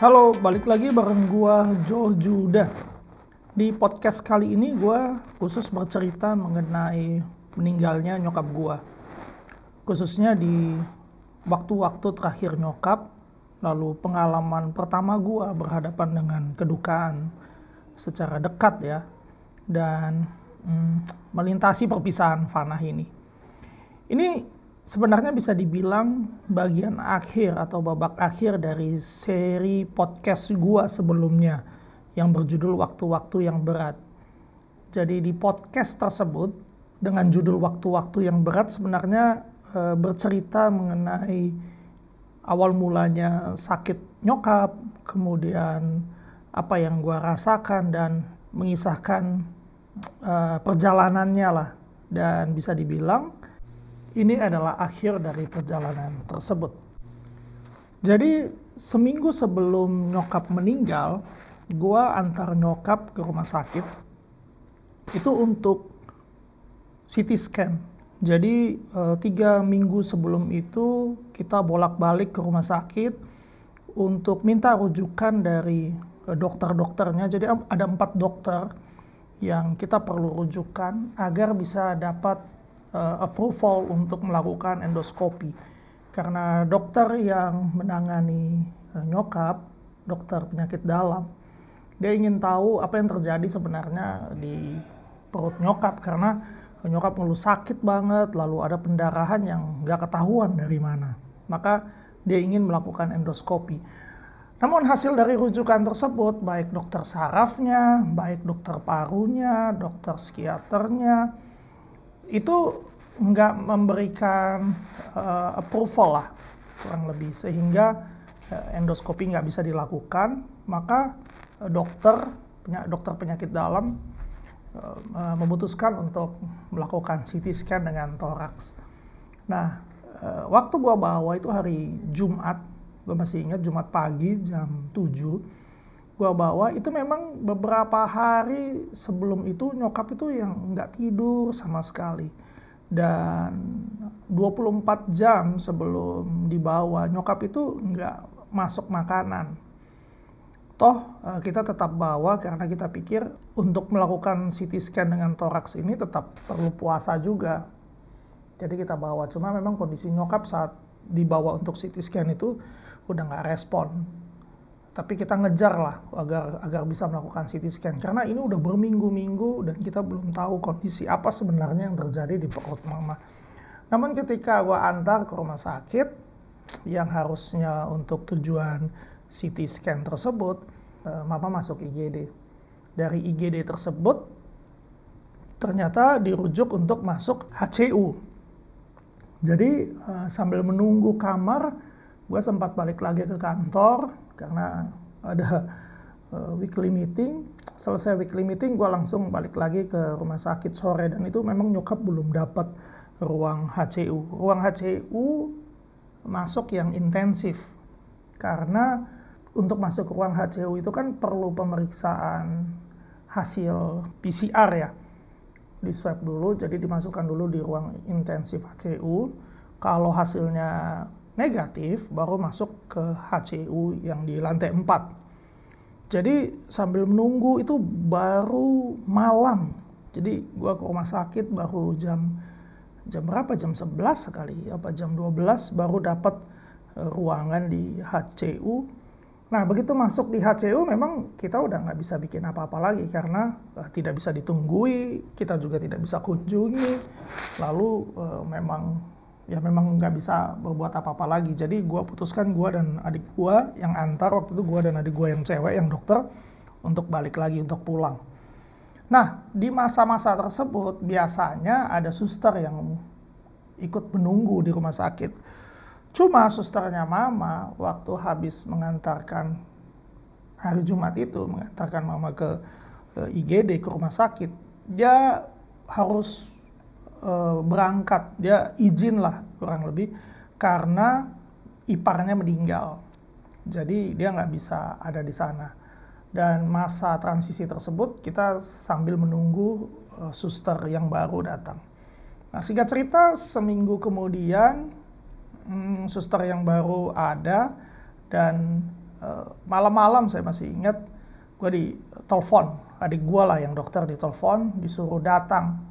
Halo, balik lagi bareng gua Joel Judah. Di podcast kali ini gua khusus bercerita mengenai meninggalnya nyokap gua. Khususnya di waktu-waktu terakhir nyokap, lalu pengalaman pertama gua berhadapan dengan kedukaan secara dekat ya dan mm, melintasi perpisahan fanah ini. Ini sebenarnya bisa dibilang bagian akhir atau babak akhir dari seri podcast gua sebelumnya yang berjudul Waktu-waktu yang berat. Jadi di podcast tersebut dengan judul Waktu-waktu yang berat sebenarnya e, bercerita mengenai awal mulanya sakit nyokap, kemudian apa yang gua rasakan dan mengisahkan e, perjalanannya lah dan bisa dibilang ini adalah akhir dari perjalanan tersebut. Jadi seminggu sebelum nyokap meninggal, gua antar nyokap ke rumah sakit itu untuk CT scan. Jadi eh, tiga minggu sebelum itu kita bolak-balik ke rumah sakit untuk minta rujukan dari eh, dokter-dokternya. Jadi ada empat dokter yang kita perlu rujukan agar bisa dapat uh, approval untuk melakukan endoskopi. Karena dokter yang menangani uh, nyokap dokter penyakit dalam dia ingin tahu apa yang terjadi sebenarnya di perut nyokap. Karena nyokap ngeluh sakit banget lalu ada pendarahan yang nggak ketahuan dari mana. Maka dia ingin melakukan endoskopi. Namun hasil dari rujukan tersebut, baik dokter sarafnya, baik dokter parunya, dokter psikiaternya, itu nggak memberikan uh, approval lah kurang lebih. Sehingga uh, endoskopi nggak bisa dilakukan, maka uh, dokter dokter penyakit dalam uh, memutuskan untuk melakukan CT scan dengan toraks. Nah, uh, waktu gua bawa itu hari Jumat. Gue masih ingat Jumat pagi jam 7 gue bawa itu memang beberapa hari sebelum itu nyokap itu yang nggak tidur sama sekali. Dan 24 jam sebelum dibawa nyokap itu nggak masuk makanan. Toh eh, kita tetap bawa karena kita pikir untuk melakukan CT scan dengan toraks ini tetap perlu puasa juga. Jadi kita bawa. Cuma memang kondisi nyokap saat dibawa untuk CT scan itu udah nggak respon tapi kita ngejar lah agar agar bisa melakukan CT scan karena ini udah berminggu-minggu dan kita belum tahu kondisi apa sebenarnya yang terjadi di perut mama. Namun ketika gua antar ke rumah sakit yang harusnya untuk tujuan CT scan tersebut, eh, mama masuk IGD. Dari IGD tersebut ternyata dirujuk untuk masuk HCU. Jadi eh, sambil menunggu kamar gue sempat balik lagi ke kantor karena ada uh, weekly meeting. Selesai weekly meeting gue langsung balik lagi ke rumah sakit sore. Dan itu memang nyokap belum dapat ruang HCU ruang HCU masuk yang intensif. Karena untuk masuk ke ruang HCU itu kan perlu pemeriksaan hasil PCR ya. Di swab dulu jadi dimasukkan dulu di ruang intensif HCU kalau hasilnya negatif baru masuk ke HCU yang di lantai 4. Jadi sambil menunggu itu baru malam. Jadi gua ke rumah sakit baru jam jam berapa? Jam 11 sekali apa jam 12 baru dapat uh, ruangan di HCU. Nah, begitu masuk di HCU memang kita udah nggak bisa bikin apa-apa lagi karena uh, tidak bisa ditunggui, kita juga tidak bisa kunjungi. Lalu uh, memang ya memang nggak bisa berbuat apa-apa lagi. Jadi gue putuskan gue dan adik gue yang antar waktu itu gue dan adik gue yang cewek yang dokter untuk balik lagi untuk pulang. Nah di masa-masa tersebut biasanya ada suster yang ikut menunggu di rumah sakit. Cuma susternya mama waktu habis mengantarkan hari Jumat itu mengantarkan mama ke, ke IGD ke rumah sakit, dia harus uh, berangkat. Dia izin lah kurang lebih karena iparnya meninggal. Jadi dia nggak bisa ada di sana. Dan masa transisi tersebut kita sambil menunggu uh, suster yang baru datang. Nah singkat cerita seminggu kemudian hmm, suster yang baru ada dan uh, malam-malam saya masih ingat gue di telepon. Adik gue lah yang dokter di telepon disuruh datang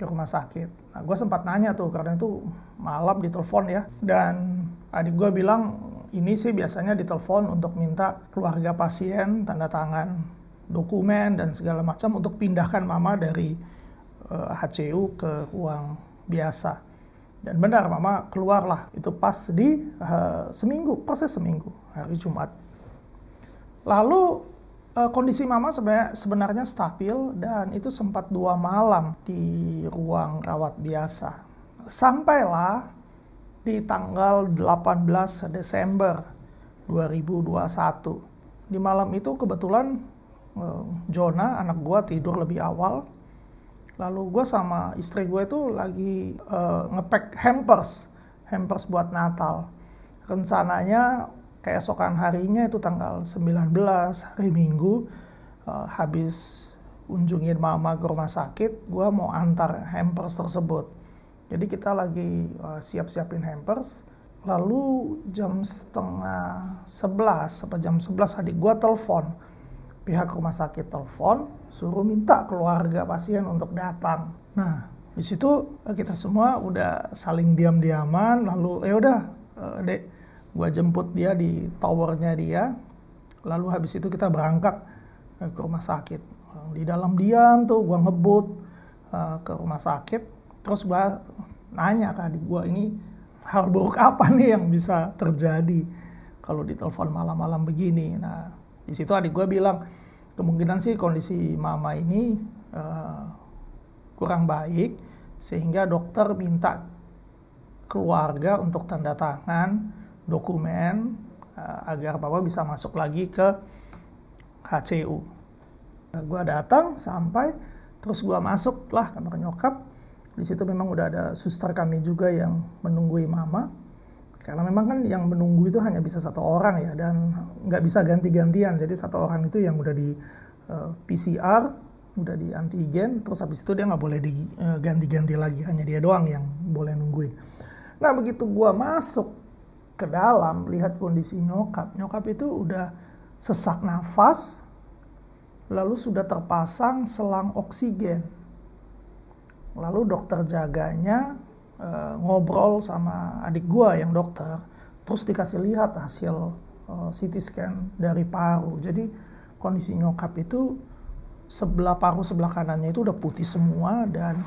ke rumah sakit. Nah, gue sempat nanya tuh karena itu malam di telepon ya dan adik gue bilang ini sih biasanya ditelepon untuk minta keluarga pasien tanda tangan dokumen dan segala macam untuk pindahkan mama dari uh, eh, HCU ke ruang biasa. Dan benar mama keluarlah itu pas di uh, seminggu, proses seminggu, hari Jumat. Lalu uh, kondisi mama sebenarnya, sebenarnya stabil dan itu sempat dua malam di ruang rawat biasa. Sampailah di tanggal 18 Desember 2021. Di malam itu kebetulan uh, Jona, anak gua tidur lebih awal lalu gue sama istri gue itu lagi uh, ngepack hampers hampers buat Natal rencananya keesokan harinya itu tanggal 19 hari Minggu uh, habis unjungin mama ke rumah sakit gue mau antar hampers tersebut. Jadi kita lagi uh, siap-siapin hampers. Lalu jam setengah 11 apa jam 11 adik gue telepon. Pihak rumah sakit telepon suruh minta keluarga pasien untuk datang. Nah, di situ eh, kita semua udah saling diam-diaman, lalu ya udah, uh, dek, gua jemput dia di towernya dia, lalu habis itu kita berangkat uh, ke rumah sakit. Di dalam diam tuh gua ngebut uh, ke rumah sakit, terus gua nanya ke adik gua ini hal buruk apa nih yang bisa terjadi kalau ditelepon malam-malam begini. Nah, di situ adik gua bilang, kemungkinan sih kondisi mama ini uh, kurang baik sehingga dokter minta keluarga untuk tanda tangan dokumen uh, agar papa bisa masuk lagi ke HCU. Nah, gue datang sampai terus gue masuk lah kamar nyokap. Di situ memang udah ada suster kami juga yang menunggui mama karena memang kan yang menunggu itu hanya bisa satu orang ya dan nggak bisa ganti-gantian jadi satu orang itu yang udah di eh, PCR udah di antigen terus habis itu dia nggak boleh diganti-ganti lagi hanya dia doang yang boleh nungguin nah begitu gua masuk ke dalam lihat kondisi nyokap. Nyokap itu udah sesak nafas lalu sudah terpasang selang oksigen. Lalu dokter jaganya uh, ngobrol sama adik gua yang dokter terus dikasih lihat hasil uh, CT scan dari paru. Jadi kondisi nyokap itu sebelah paru sebelah kanannya itu udah putih semua dan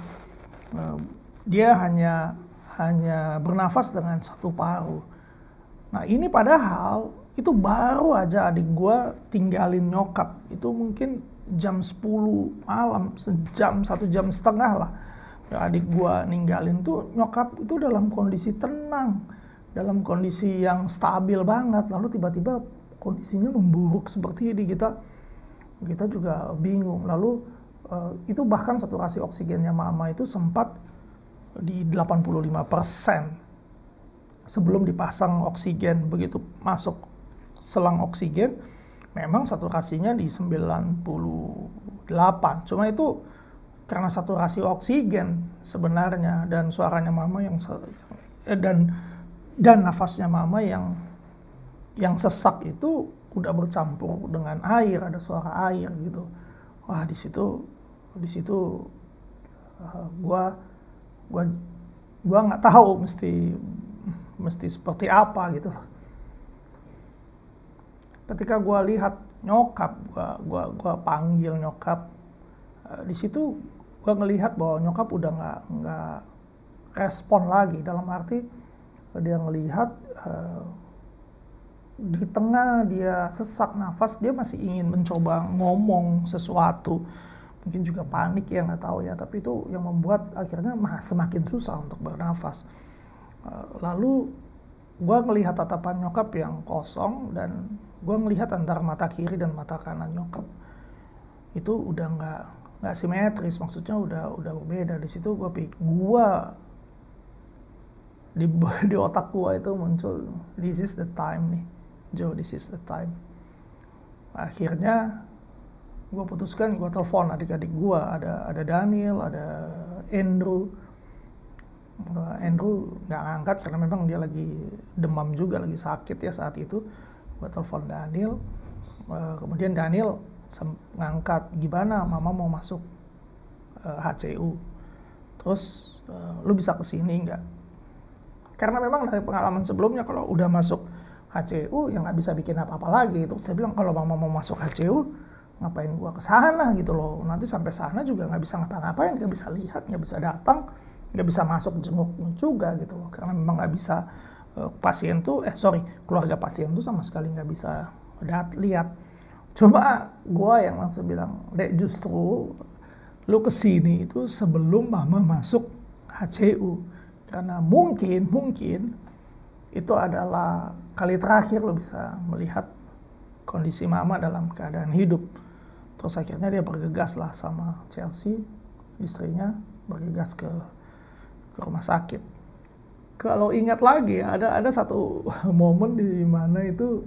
uh, dia hanya hanya bernafas dengan satu paru. Nah ini padahal itu baru aja adik gue tinggalin nyokap. Itu mungkin jam 10 malam sejam satu jam setengah lah. Adik gua ninggalin tuh nyokap itu dalam kondisi tenang dalam kondisi yang stabil banget. Lalu tiba-tiba kondisinya memburuk seperti ini kita kita juga bingung. Lalu uh, itu bahkan saturasi oksigennya mama itu sempat di 85 persen sebelum dipasang oksigen begitu masuk selang oksigen memang saturasinya di 98 cuma itu karena saturasi oksigen sebenarnya dan suaranya mama yang eh, dan dan nafasnya mama yang yang sesak itu udah bercampur dengan air ada suara air gitu. Wah di situ di situ uh, gua gua gua nggak tahu mesti mesti seperti apa gitu. Ketika gua lihat nyokap gua gua gua panggil nyokap uh, di situ gua ngelihat bahwa nyokap udah nggak nggak respon lagi. Dalam arti dia ngelihat uh, di tengah dia sesak nafas dia masih ingin mencoba ngomong sesuatu. Mungkin juga panik ya nggak tahu ya. Tapi itu yang membuat akhirnya semakin susah untuk bernafas. eh, lalu gue ngelihat tatapan nyokap yang kosong dan gue ngelihat antara mata kiri dan mata kanan nyokap itu udah nggak nggak simetris. Maksudnya udah udah berbeda di situ gue pikir gue di di otak gue itu muncul this is the time nih Joe this is the time. Akhirnya gue putuskan gue telepon adik-adik gue ada ada Daniel ada Andrew Andrew nggak angkat karena memang dia lagi demam juga lagi sakit ya saat itu. Gue telepon Daniel. Uh, kemudian Daniel ngangkat gimana? Mama mau masuk uh, eh, HCU terus lu bisa ke sini nggak? Karena memang dari pengalaman sebelumnya kalau udah masuk HCU ya nggak bisa bikin apa-apa lagi. Terus saya bilang kalau mama mau masuk HCU ngapain gua ke sana? Gitu loh. Nanti sampai sana juga nggak bisa ngapa-ngapain nggak bisa lihat nggak bisa datang nggak bisa masuk jenguk juga gitu loh. Karena memang nggak bisa uh, pasien tuh eh sorry keluarga pasien tuh sama sekali nggak bisa dat lihat. Coba gue yang langsung bilang dek justru lu ke sini itu sebelum mama masuk HCU karena mungkin mungkin itu adalah kali terakhir lo bisa melihat kondisi mama dalam keadaan hidup. Terus akhirnya dia bergegas lah sama Chelsea istrinya bergegas ke ke rumah sakit. Kalau ingat lagi ada ada satu momen di mana itu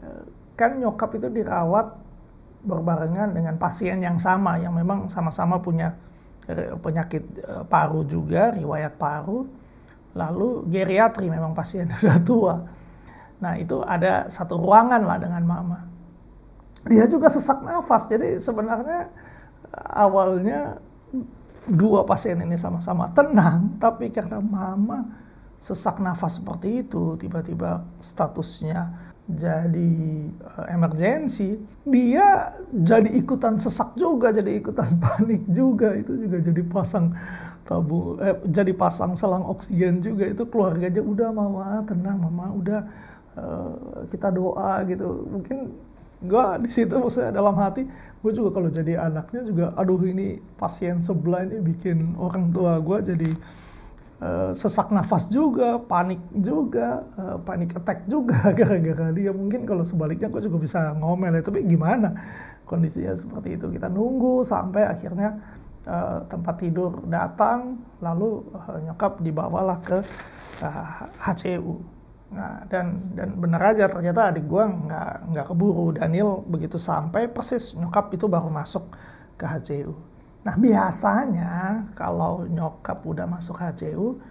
eh, kan nyokap itu dirawat berbarengan dengan pasien yang sama yang memang sama-sama punya eh, penyakit eh, paru juga, riwayat paru. Lalu geriatri memang pasien sudah tua. Nah, itu ada satu ruangan lah dengan mama. Dia juga sesak nafas. Jadi sebenarnya awalnya dua pasien ini sama-sama tenang, tapi karena mama sesak nafas seperti itu, tiba-tiba statusnya jadi uh, emergensi, dia jadi ikutan sesak juga, jadi ikutan panik juga, itu juga jadi pasang tabu, eh, jadi pasang selang oksigen juga itu keluarganya udah mama tenang mama udah uh, kita doa gitu, mungkin gue di situ maksudnya dalam hati gue juga kalau jadi anaknya juga aduh ini pasien sebelah ini bikin orang tua gue jadi uh, sesak nafas juga panik juga uh, panik attack juga gara-gara dia. Mungkin kalau sebaliknya gue juga bisa ngomel ya tapi gimana kondisinya seperti itu? Kita nunggu sampai akhirnya uh, tempat tidur datang lalu uh, nyokap dibawalah ke uh, HCU Nah, dan dan benar aja ternyata adik gue nggak nggak keburu. Daniel begitu sampai persis nyokap itu baru masuk ke HCU. Nah biasanya kalau nyokap udah masuk HCU,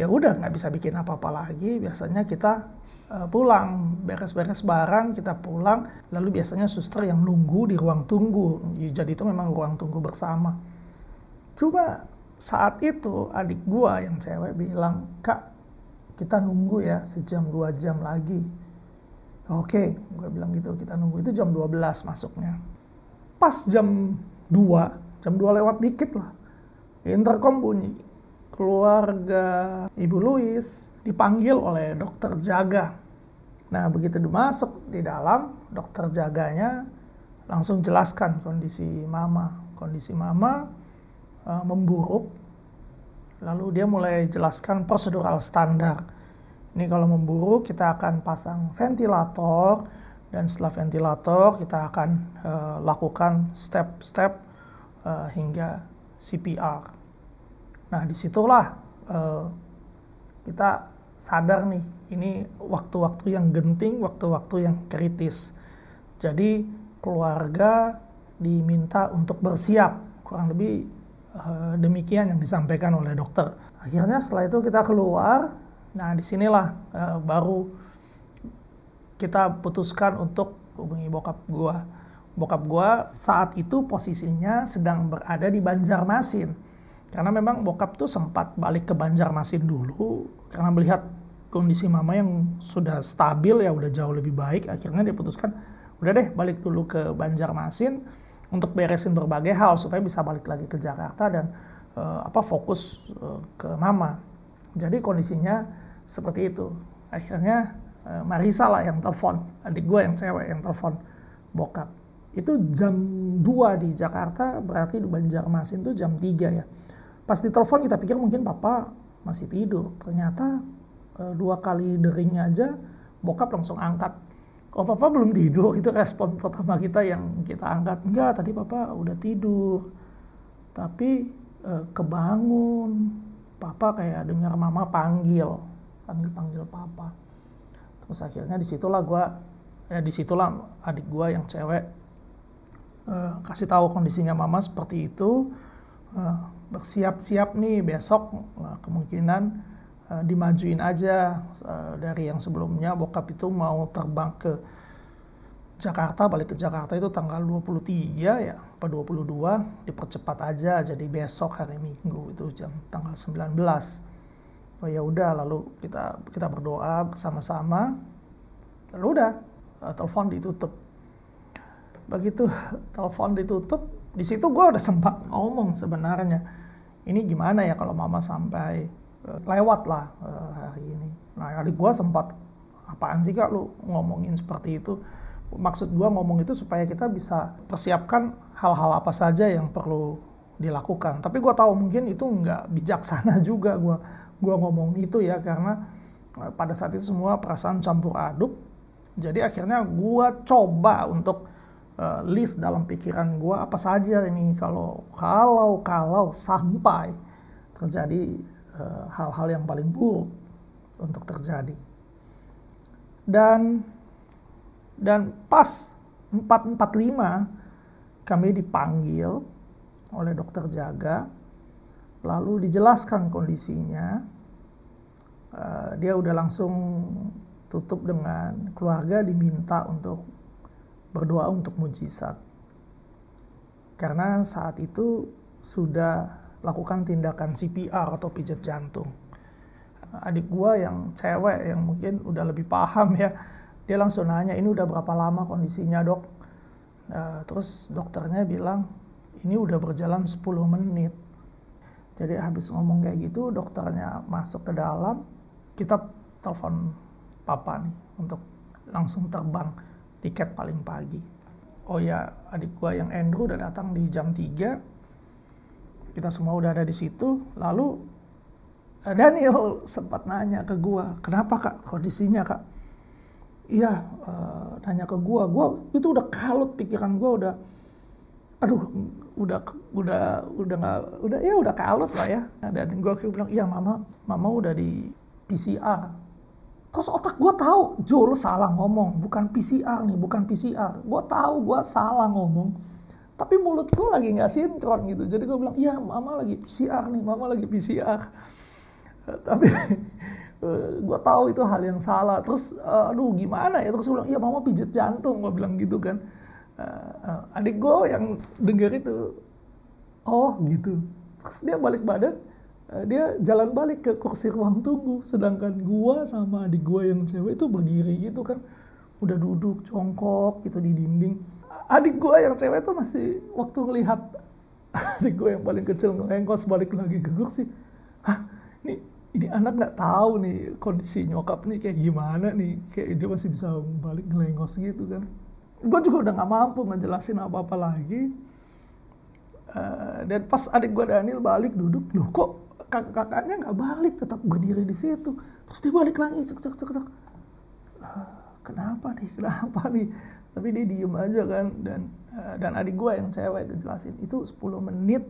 ya udah nggak bisa bikin apa-apa lagi. Biasanya kita uh, pulang, beres-beres barang, kita pulang. Lalu biasanya suster yang nunggu di ruang tunggu. Jadi itu memang ruang tunggu bersama. Coba saat itu adik gua yang cewek bilang, kak kita nunggu ya sejam dua jam lagi. Oke, gue bilang gitu, kita nunggu itu jam 12 masuknya. Pas jam 2, jam 2 lewat dikit lah, intercom bunyi. Keluarga Ibu Louis dipanggil oleh dokter jaga. Nah, begitu dimasuk di dalam, dokter jaganya langsung jelaskan kondisi mama. Kondisi mama uh, memburuk, Lalu dia mulai jelaskan prosedural standar. Ini kalau memburu kita akan pasang ventilator dan setelah ventilator kita akan uh, lakukan step-step uh, hingga CPR. Nah di situlah uh, kita sadar nih ini waktu-waktu yang genting, waktu-waktu yang kritis. Jadi keluarga diminta untuk bersiap kurang lebih Eh, demikian yang disampaikan oleh dokter. Akhirnya setelah itu kita keluar, nah di sinilah uh, baru kita putuskan untuk hubungi bokap gua. Bokap gua saat itu posisinya sedang berada di Banjarmasin. Karena memang bokap tuh sempat balik ke Banjarmasin dulu karena melihat kondisi mama yang sudah stabil ya udah jauh lebih baik akhirnya dia putuskan udah deh balik dulu ke Banjarmasin untuk beresin berbagai hal supaya bisa balik lagi ke Jakarta dan uh, apa fokus uh, ke mama. Jadi kondisinya seperti itu. Akhirnya uh, Marisa lah yang telepon, adik gue yang cewek yang telepon bokap. Itu jam 2 di Jakarta, berarti di Banjarmasin itu jam 3 ya. Pas ditelepon kita pikir mungkin papa masih tidur. Ternyata uh, dua kali dering aja bokap langsung angkat oh papa belum tidur? Itu respon pertama kita yang kita angkat enggak tadi papa udah tidur. Tapi eh, kebangun papa kayak dengar mama panggil panggil panggil papa. Terus akhirnya di situlah gue ya di situlah adik gue yang cewek eh, kasih tahu kondisinya mama seperti itu eh, bersiap-siap nih besok eh, kemungkinan uh, dimajuin aja uh, dari yang sebelumnya. Bokap itu mau terbang ke Jakarta balik ke Jakarta itu tanggal 23 ya apa 22 dipercepat aja jadi besok hari Minggu itu jam tanggal 19 oh ya udah lalu kita kita berdoa bersama-sama. Lalu udah uh, telepon ditutup. Begitu telepon ditutup di situ gue udah sempat ngomong sebenarnya ini gimana ya kalau mama sampai lewat lah uh, hari ini nah adik gue sempat apaan sih kak lu ngomongin seperti itu maksud gue ngomong itu supaya kita bisa persiapkan hal-hal apa saja yang perlu dilakukan. Tapi gue tahu mungkin itu nggak bijaksana juga gue gua ngomong itu ya karena eh, pada saat itu semua perasaan campur aduk. Jadi akhirnya gue coba untuk list dalam pikiran gue apa saja ini kalau kalau kalau sampai terjadi eh, hal-hal uh, yang paling buruk untuk terjadi. Dan dan pas 445 kami dipanggil oleh dokter jaga, lalu dijelaskan kondisinya. Uh, dia udah langsung tutup dengan keluarga diminta untuk berdoa untuk mujizat. Karena saat itu sudah lakukan tindakan CPR atau pijat jantung. Adik gua yang cewek yang mungkin udah lebih paham ya, dia langsung nanya ini udah berapa lama kondisinya dok? Uh, terus dokternya bilang ini udah berjalan 10 menit. Jadi habis ngomong kayak gitu dokternya masuk ke dalam kita telepon papa nih untuk langsung terbang tiket paling pagi. Oh ya adik gua yang Andrew udah datang di jam 3 kita semua udah ada di situ. Lalu eh, Daniel sempat nanya ke gua kenapa kak? Kondisinya kak? Iya uh, nanya ke gue gue itu udah kalut pikiran gue udah aduh udah udah udah nggak udah ya udah kalut lah ya. Dan gue bilang iya mama mama udah di PCR terus otak gue tahu Jo lu salah ngomong. Bukan PCR nih bukan PCR gue tahu gue salah ngomong tapi mulut gue lagi nggak sinkron gitu. Jadi gue bilang iya mama lagi PCR nih mama lagi PCR tapi uh, eh, gue tahu itu hal yang salah. Terus uh, aduh gimana ya? Terus gue bilang iya mama pijet jantung gue bilang gitu kan. Adik gue yang denger itu oh gitu. Terus dia balik badan dia jalan balik ke kursi ruang tunggu. Sedangkan gue sama adik gue yang cewek itu berdiri gitu kan udah duduk congkok gitu di dinding. Adik gue yang cewek itu masih waktu ngelihat adik gue yang paling kecil ngelengkos balik lagi ke kursi hah ini ini anak nggak tahu nih kondisi nyokap nih kayak gimana nih. Kayak dia masih bisa balik ngelengos gitu kan. Gue juga udah nggak mampu ngejelasin apa apa lagi. Uh, dan pas adik gue Daniel balik duduk loh kok kakak kakaknya nggak balik? Tetap berdiri di situ. Terus dia balik lagi cek cek cek cek. Uh, kenapa nih kenapa nih tapi dia diem aja kan dan uh, dan adik gue yang cewek ngejelasin itu 10 menit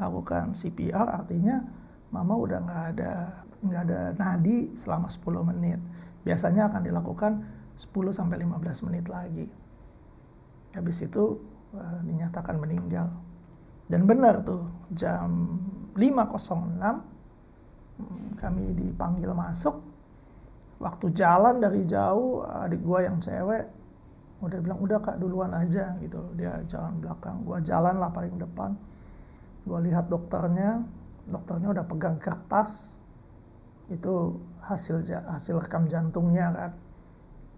lakukan CPR artinya mama udah nggak ada nggak ada nadi selama 10 menit. Biasanya akan dilakukan 10 sampai 15 menit lagi. Habis itu uh, dinyatakan meninggal. Dan benar tuh jam 5.06 hmm, kami dipanggil masuk. Waktu jalan dari jauh adik gua yang cewek udah bilang udah kak duluan aja gitu. Dia jalan belakang gua jalan lah paling depan. Gua lihat dokternya dokternya udah pegang kertas. Itu hasil hasil rekam jantungnya kan.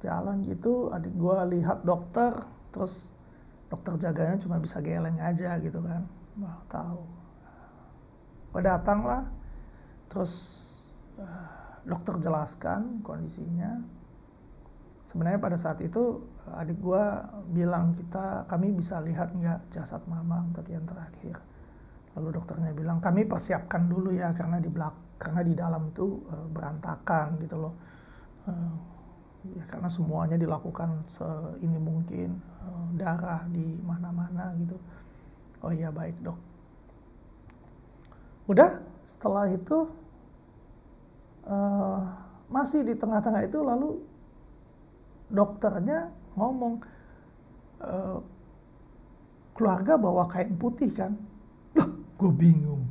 Jalan gitu adik gue lihat dokter terus dokter jaganya cuma bisa geleng aja gitu kan. Mau tahu. Gue datang lah terus uh, dokter jelaskan kondisinya sebenarnya pada saat itu adik gue bilang kita kami bisa lihat nggak jasad mama untuk yang terakhir Lalu dokternya bilang kami persiapkan dulu ya karena di belak karena di dalam tuh uh, berantakan gitu loh. Uh, ya karena semuanya dilakukan ini mungkin uh, darah di mana-mana gitu. Oh iya baik dok. Udah setelah itu uh, masih di tengah-tengah itu lalu dokternya ngomong uh, keluarga bawa kain putih kan Gue bingung.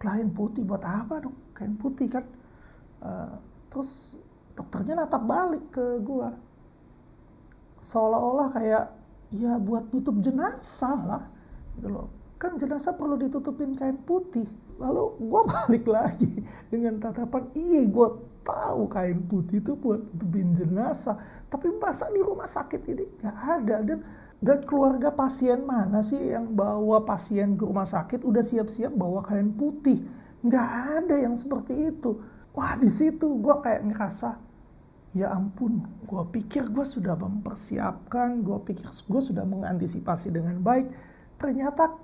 Kain putih buat apa dong? Kain putih kan. uh, terus dokternya natap balik ke gue seolah-olah kayak ya buat tutup jenazah lah gitu loh kan jenazah perlu ditutupin kain putih lalu gue balik lagi dengan tatapan iya gue tahu kain putih itu buat tutupin jenazah tapi masa di rumah sakit ini nggak ada dan dan keluarga pasien mana sih yang bawa pasien ke rumah sakit udah siap-siap bawa kain putih? Nggak ada yang seperti itu. Wah di situ gue kayak ngerasa ya ampun gue pikir gue sudah mempersiapkan gue pikir gue sudah mengantisipasi dengan baik. Ternyata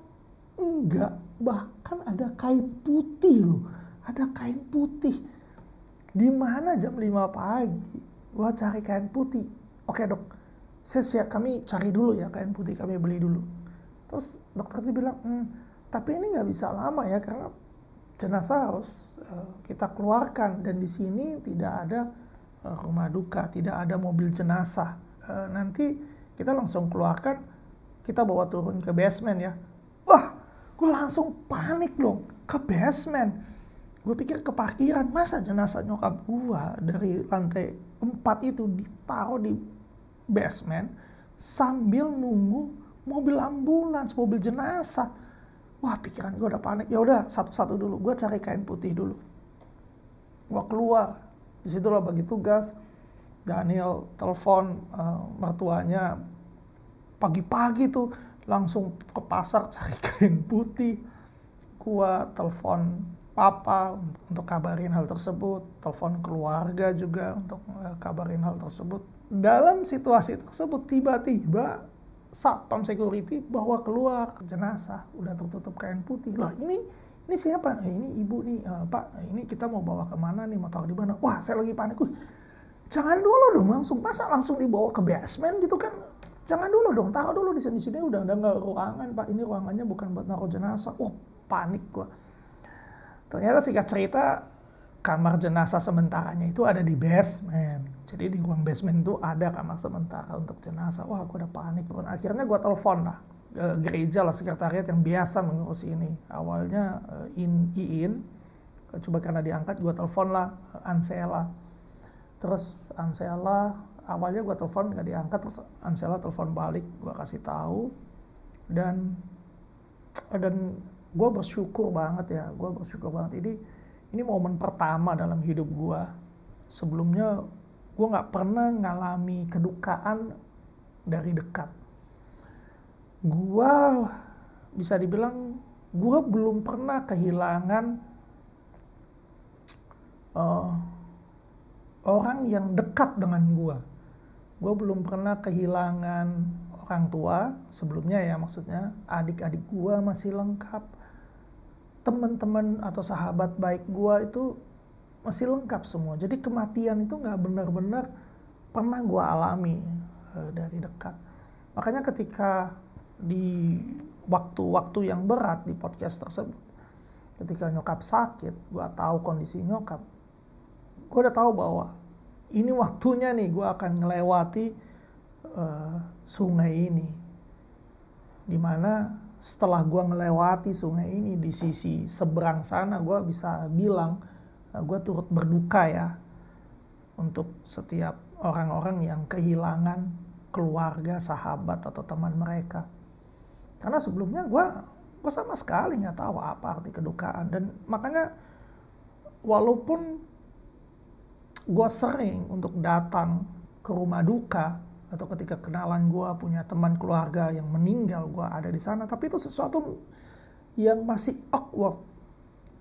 enggak bahkan ada kain putih loh. Ada kain putih. Di mana jam 5 pagi? Gue cari kain putih. Oke dok. Saya siap. Kami cari dulu ya kain putih. Kami beli dulu. Terus dokter bilang hmm, tapi ini nggak bisa lama ya karena jenazah harus uh, kita keluarkan. Dan di sini tidak ada uh, rumah duka tidak ada mobil jenazah. Uh, nanti kita langsung keluarkan kita bawa turun ke basement ya. Wah gue langsung panik loh ke basement. Gue pikir ke parkiran masa jenazah nyokap gue dari lantai empat itu ditaruh di basement sambil nunggu mobil ambulans mobil jenazah. Wah pikiran gue udah panik. Ya udah satu-satu dulu. Gue cari kain putih dulu. Gue keluar. Di situlah bagi tugas. Daniel telepon uh, mertuanya pagi-pagi tuh langsung ke pasar cari kain putih gue telepon papa untuk kabarin hal tersebut, telepon keluarga juga untuk uh, kabarin hal tersebut. Dalam situasi tersebut tiba-tiba satpam security bawa keluar jenazah udah tertutup kain putih. Loh ini ini siapa? Eh, ini ibu nih uh, pak. Ini kita mau bawa ke mana nih? Mau taruh di mana? Wah saya lagi panik. Jangan dulu dong langsung masa langsung dibawa ke basement gitu kan? Jangan dulu dong taruh dulu di sini sini udah ada nggak ruangan pak. Ini ruangannya bukan buat naruh jenazah. Wah panik gua Ternyata singkat cerita kamar jenazah sementaranya itu ada di basement. Jadi di ruang basement itu ada kamar sementara untuk jenazah. Wah, gue udah panik. Dan akhirnya gue telepon lah gereja lah sekretariat yang biasa mengurus ini. Awalnya uh, in iin, coba karena diangkat gue telepon lah Ansela. Terus Ansela awalnya gue telepon nggak diangkat terus Ansela telepon balik gue kasih tahu. Dan dan gue bersyukur banget ya gue bersyukur banget. Ini ini momen pertama dalam hidup gue sebelumnya gue nggak pernah ngalami kedukaan dari dekat. Gue bisa dibilang gue belum pernah kehilangan uh, orang yang dekat dengan gue gue belum pernah kehilangan orang tua sebelumnya ya maksudnya adik-adik gue masih lengkap teman-teman atau sahabat baik gue itu masih lengkap semua. Jadi kematian itu nggak benar-benar pernah gue alami uh, dari dekat. Makanya ketika di waktu-waktu yang berat di podcast tersebut, ketika nyokap sakit, gue tahu kondisi nyokap, gue udah tahu bahwa ini waktunya nih gue akan melewati uh, sungai ini, di mana setelah gue melewati sungai ini di sisi seberang sana gue bisa bilang eh, gue turut berduka ya untuk setiap orang-orang yang kehilangan keluarga, sahabat atau teman mereka. Karena sebelumnya gue gue sama sekali nggak tahu apa arti kedukaan dan makanya walaupun gue sering untuk datang ke rumah duka atau ketika kenalan gue punya teman keluarga yang meninggal gue ada di sana. Tapi itu sesuatu yang masih awkward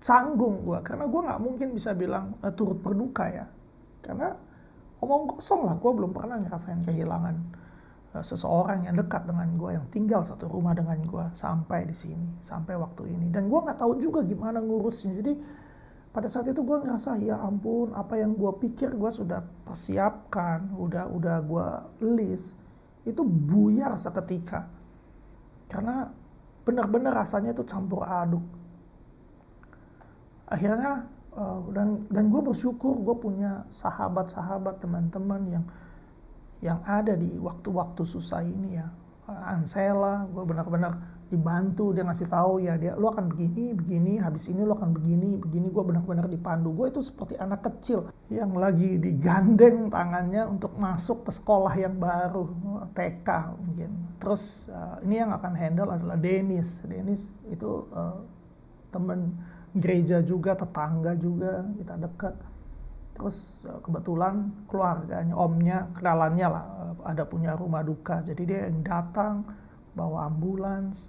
canggung gue karena gue nggak mungkin bisa bilang uh, turut berduka ya. Karena omong kosong lah gue belum pernah ngerasain kehilangan uh, seseorang yang dekat dengan gue yang tinggal satu rumah dengan gue sampai di sini sampai waktu ini. Dan gue nggak tahu juga gimana ngurusnya. Jadi pada saat itu gue ngerasa ya ampun apa yang gue pikir gue sudah persiapkan udah udah gue list itu buyar seketika. Karena benar-benar rasanya itu campur aduk. Akhirnya uh, dan dan gue bersyukur gue punya sahabat-sahabat teman-teman yang yang ada di waktu-waktu susah ini ya Ansela gue benar-benar dibantu dia ngasih tahu ya dia lu akan begini begini habis ini lu akan begini begini. Gue benar-benar dipandu. Gue itu seperti anak kecil yang lagi digandeng tangannya untuk masuk ke sekolah yang baru TK mungkin. Terus uh, ini yang akan handle adalah Dennis. Dennis itu uh, temen gereja juga tetangga juga kita dekat terus uh, kebetulan keluarganya omnya kenalannya lah uh, ada punya rumah duka. Jadi dia yang datang bawa ambulans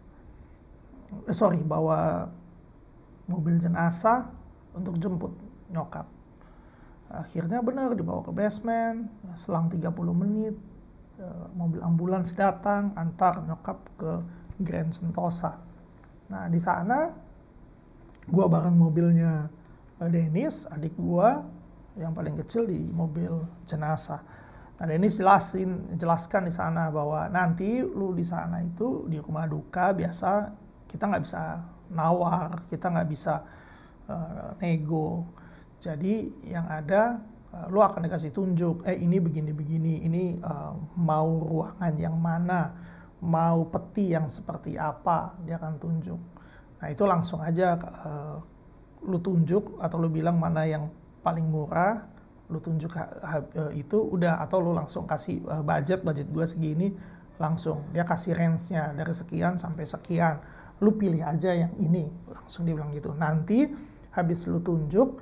eh, sorry bawa mobil jenazah untuk jemput nyokap. Akhirnya benar dibawa ke basement selang 30 menit eh, mobil ambulans datang antar nyokap ke Grand Sentosa. Nah di sana gua bareng mobilnya eh, Dennis adik gua yang paling kecil di mobil jenazah Nah, Dennis jelasin, jelaskan di sana bahwa nanti lu di sana itu di rumah duka biasa kita nggak bisa nawar, kita nggak bisa uh, nego. Jadi yang ada uh, lu akan dikasih tunjuk, eh ini begini-begini, ini uh, mau ruangan yang mana, mau peti yang seperti apa, dia akan tunjuk. Nah itu langsung aja uh, lu tunjuk atau lu bilang mana yang paling murah, lu tunjuk uh, itu udah atau lu langsung kasih uh, budget budget gue segini langsung. Dia kasih range-nya dari sekian sampai sekian. Lu pilih aja yang ini langsung dia bilang gitu. Nanti habis lu tunjuk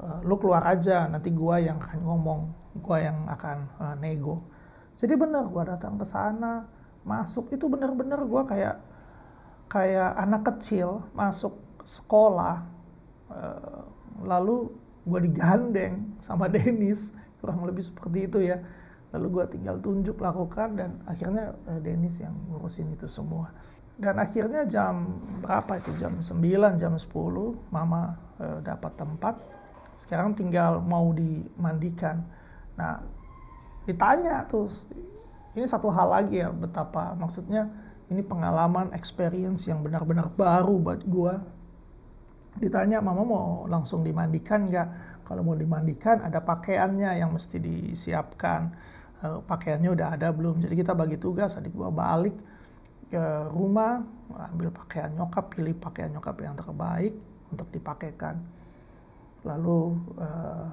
uh, lu keluar aja. Nanti gua yang akan ngomong gua yang akan nego. Jadi bener gua datang ke sana masuk itu bener-bener gua kayak kayak anak kecil masuk sekolah lalu gue digandeng sama Dennis kurang lebih seperti itu ya. Lalu gue tinggal tunjuk lakukan dan akhirnya uh, Dennis yang ngurusin itu semua. Dan akhirnya jam berapa itu? Jam 9 jam 10 mama uh, dapat tempat. Sekarang tinggal mau dimandikan. Nah ditanya tuh ini satu hal lagi ya betapa maksudnya ini pengalaman experience yang benar-benar baru buat gue ditanya mama mau langsung dimandikan nggak? Kalau mau dimandikan ada pakaiannya yang mesti disiapkan. Uh, pakaiannya udah ada belum? Jadi kita bagi tugas adik gua balik ke rumah ambil pakaian nyokap pilih pakaian nyokap yang terbaik untuk dipakaikan. Lalu uh,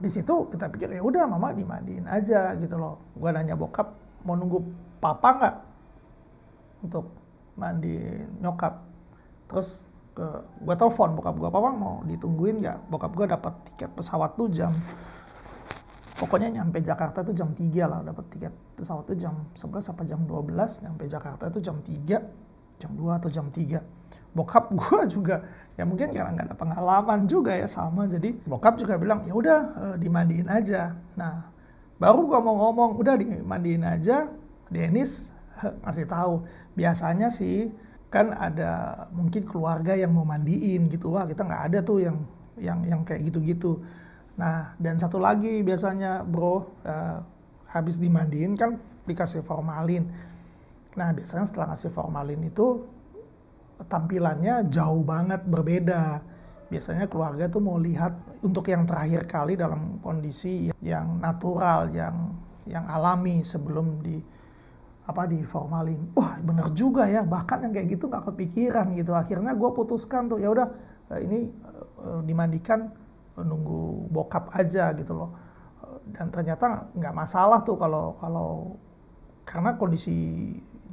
di situ kita pikir ya udah mama dimandiin aja gitu loh. Gua nanya bokap mau nunggu papa nggak untuk mandi nyokap? Terus ke gue telepon bokap gue apa mau ditungguin nggak? Bokap gue dapat tiket pesawat tuh jam pokoknya nyampe Jakarta tuh jam 3 lah dapat tiket pesawat tuh jam 11 apa jam 12 nyampe Jakarta tuh jam 3 jam 2 atau jam 3 bokap gue juga ya mungkin karena nggak ada pengalaman juga ya sama jadi bokap juga bilang ya udah uh, dimandiin aja. Nah baru gue mau ngomong udah dimandiin aja Dennis ngasih tahu. Biasanya sih kan ada mungkin keluarga yang mau mandiin gitu. Wah kita nggak ada tuh yang yang yang kayak gitu-gitu. Nah dan satu lagi biasanya bro uh, habis dimandiin kan dikasih formalin. Nah biasanya setelah ngasih formalin itu tampilannya jauh banget berbeda. Biasanya keluarga tuh mau lihat untuk yang terakhir kali dalam kondisi yang natural yang yang alami sebelum di apa di formalin wah bener juga ya bahkan yang kayak gitu nggak kepikiran gitu. Akhirnya gue putuskan tuh ya udah eh, ini uh, dimandikan nunggu bokap aja gitu loh. Dan ternyata nggak masalah tuh kalau kalau karena kondisi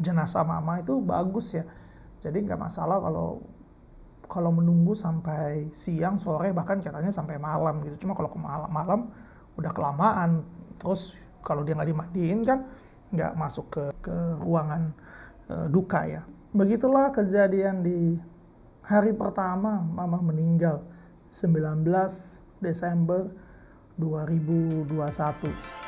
jenazah mama itu bagus ya. Jadi nggak masalah kalau kalau menunggu sampai siang sore bahkan katanya sampai malam gitu. Cuma kalau ke malam malam udah kelamaan. Terus kalau dia nggak dimandiin kan nggak masuk ke, ke ruangan uh, duka ya. Begitulah kejadian di hari pertama mama meninggal 19 Desember 2021.